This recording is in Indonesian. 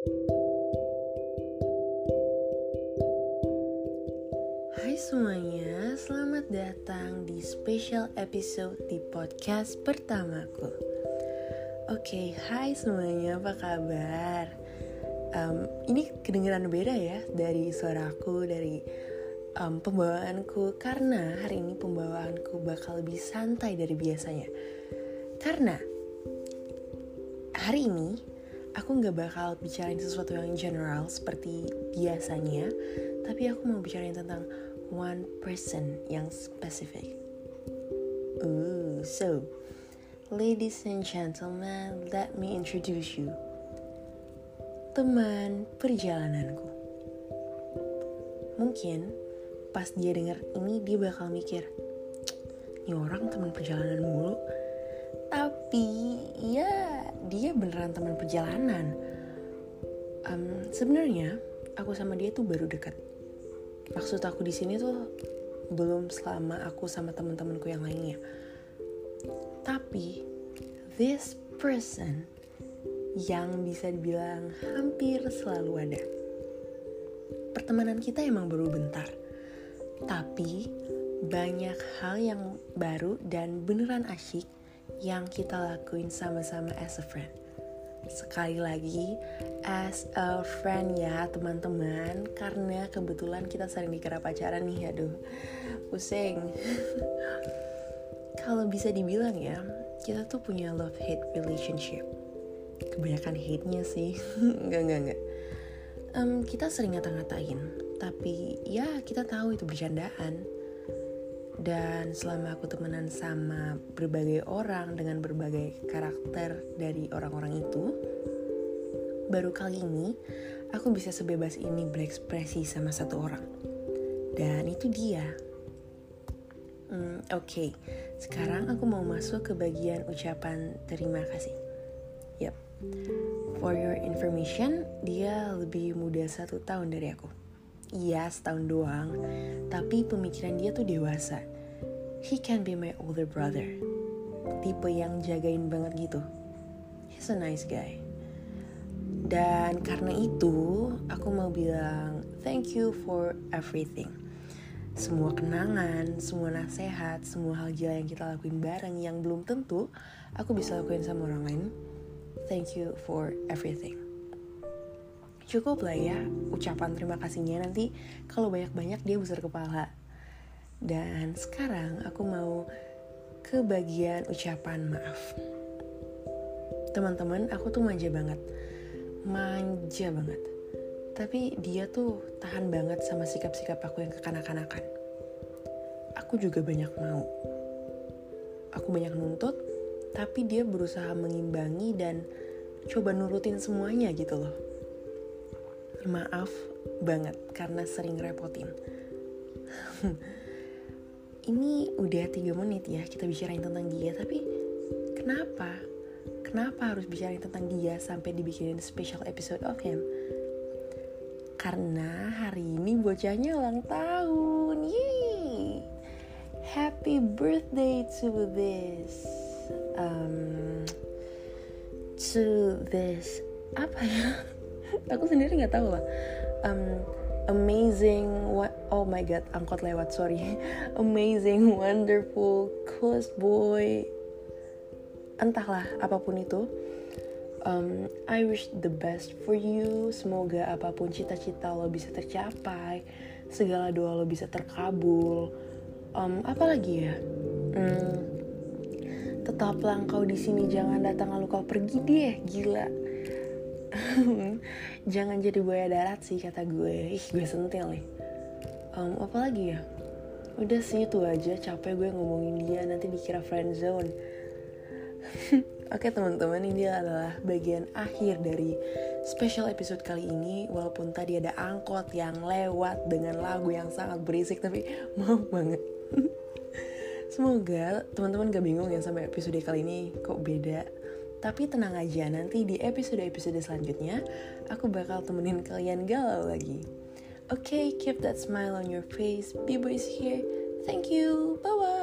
Hai semuanya, selamat datang di special episode di podcast pertamaku. Oke, hai semuanya, apa kabar? Um, ini kedengeran beda ya dari suaraku, dari um, pembawaanku, karena hari ini pembawaanku bakal lebih santai dari biasanya. Karena hari ini aku nggak bakal bicarain sesuatu yang general seperti biasanya, tapi aku mau bicarain tentang one person yang spesifik. Ooh, so, ladies and gentlemen, let me introduce you. Teman perjalananku. Mungkin pas dia denger ini dia bakal mikir, ini orang teman perjalanan mulu. Tapi ya dia beneran teman perjalanan. Um, Sebenarnya aku sama dia tuh baru dekat. Maksud aku di sini tuh belum selama aku sama teman-temanku yang lainnya. Tapi this person yang bisa dibilang hampir selalu ada. Pertemanan kita emang baru bentar. Tapi banyak hal yang baru dan beneran asyik yang kita lakuin sama-sama as a friend. Sekali lagi, as a friend ya teman-teman, karena kebetulan kita sering dikira pacaran nih, aduh, pusing. Kalau bisa dibilang ya, kita tuh punya love-hate relationship. Kebanyakan hate-nya sih, enggak, enggak, enggak. Um, kita sering ngata-ngatain, tapi ya kita tahu itu bercandaan dan selama aku temenan sama berbagai orang dengan berbagai karakter dari orang-orang itu, baru kali ini aku bisa sebebas ini berekspresi sama satu orang. Dan itu dia. Hmm, Oke, okay. sekarang aku mau masuk ke bagian ucapan terima kasih. Yap, for your information, dia lebih muda satu tahun dari aku. Iya setahun doang, tapi pemikiran dia tuh dewasa. He can be my older brother. Tipe yang jagain banget gitu. He's a nice guy. Dan karena itu, aku mau bilang thank you for everything. Semua kenangan, semua nasihat, semua hal gila yang kita lakuin bareng yang belum tentu aku bisa lakuin sama orang lain. Thank you for everything cukup lah ya ucapan terima kasihnya nanti kalau banyak-banyak dia besar kepala dan sekarang aku mau ke bagian ucapan maaf. Teman-teman aku tuh manja banget. Manja banget. Tapi dia tuh tahan banget sama sikap-sikap aku yang kekanak-kanakan. Aku juga banyak mau. Aku banyak nuntut tapi dia berusaha mengimbangi dan coba nurutin semuanya gitu loh. Maaf banget karena sering repotin. Ini udah tiga menit ya kita bicarain tentang dia, tapi kenapa? Kenapa harus bicarain tentang dia sampai dibikinin special episode of him? Karena hari ini bocahnya ulang tahun. Yeay! Happy birthday to this um, to this apa ya? aku sendiri nggak tahu lah um, amazing oh my god angkot lewat sorry. Amazing wonderful coolest boy. Entahlah apa pun itu um, I wish the best for you. Semoga apa pun cita-cita lo bisa tercapai segala doa lo bisa terkabul. Um, apalagi ya? Hmm, tetaplah engkau di sini jangan datang lalu kau pergi deh gila. Jangan jadi buaya darat sih kata gue. Ih gue sentil nih um, apa lagi ya? Udah sih itu aja. Capek gue ngomongin dia. Nanti dikira friend zone. Oke teman-teman ini adalah bagian akhir dari special episode kali ini. Walaupun tadi ada angkot yang lewat dengan lagu yang sangat berisik Tapi mau banget. Semoga teman-teman gak bingung ya sampai episode kali ini kok beda. Tapi tenang aja, nanti di episode-episode selanjutnya, aku bakal temenin kalian galau lagi. Okay, keep that smile on your face. B-Boys here. Thank you. Bye-bye.